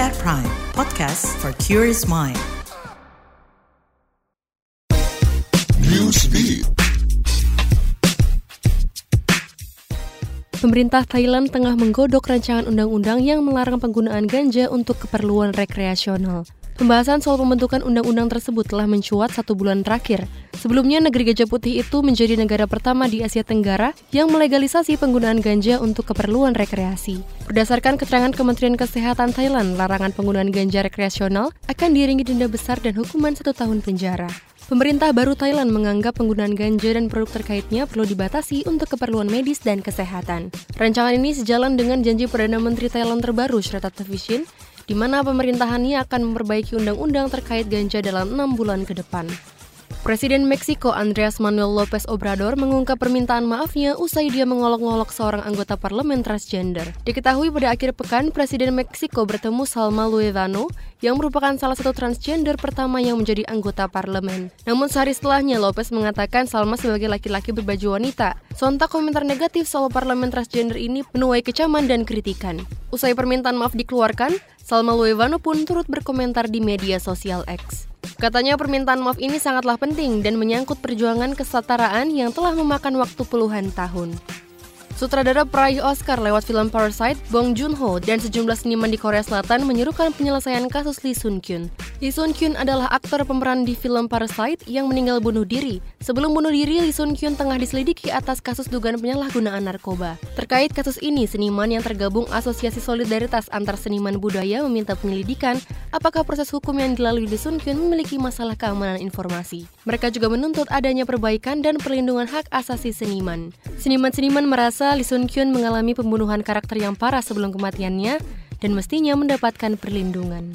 at Prime, podcast for curious mind. Newsbeat. Pemerintah Thailand tengah menggodok rancangan undang-undang yang melarang penggunaan ganja untuk keperluan rekreasional. Pembahasan soal pembentukan undang-undang tersebut telah mencuat satu bulan terakhir. Sebelumnya, negeri Gajah Putih itu menjadi negara pertama di Asia Tenggara yang melegalisasi penggunaan ganja untuk keperluan rekreasi. Berdasarkan keterangan Kementerian Kesehatan Thailand, larangan penggunaan ganja rekreasional akan diiringi denda besar dan hukuman satu tahun penjara. Pemerintah baru Thailand menganggap penggunaan ganja dan produk terkaitnya perlu dibatasi untuk keperluan medis dan kesehatan. Rancangan ini sejalan dengan janji Perdana Menteri Thailand terbaru, Shreta Thavisin, di mana pemerintahannya akan memperbaiki undang-undang terkait ganja dalam enam bulan ke depan. Presiden Meksiko Andreas Manuel Lopez Obrador mengungkap permintaan maafnya usai dia mengolok-ngolok seorang anggota parlemen transgender. Diketahui pada akhir pekan, Presiden Meksiko bertemu Salma Luevano yang merupakan salah satu transgender pertama yang menjadi anggota parlemen. Namun sehari setelahnya, Lopez mengatakan Salma sebagai laki-laki berbaju wanita. Sontak komentar negatif soal parlemen transgender ini menuai kecaman dan kritikan. Usai permintaan maaf dikeluarkan, Salma Luevano pun turut berkomentar di media sosial X. Katanya permintaan maaf ini sangatlah penting dan menyangkut perjuangan kesetaraan yang telah memakan waktu puluhan tahun. Sutradara peraih Oscar lewat film Parasite, Bong Joon-ho dan sejumlah seniman di Korea Selatan menyerukan penyelesaian kasus Lee Sun-kyun. Lee Sun-kyun adalah aktor pemeran di film Parasite yang meninggal bunuh diri. Sebelum bunuh diri, Lee Sun-kyun tengah diselidiki atas kasus dugaan penyalahgunaan narkoba. Terkait kasus ini, seniman yang tergabung Asosiasi Solidaritas Antar Seniman Budaya meminta penyelidikan apakah proses hukum yang dilalui Lee Sun-kyun memiliki masalah keamanan informasi. Mereka juga menuntut adanya perbaikan dan perlindungan hak asasi seniman. Seniman-seniman merasa Lee Sun Kyun mengalami pembunuhan karakter yang parah sebelum kematiannya dan mestinya mendapatkan perlindungan.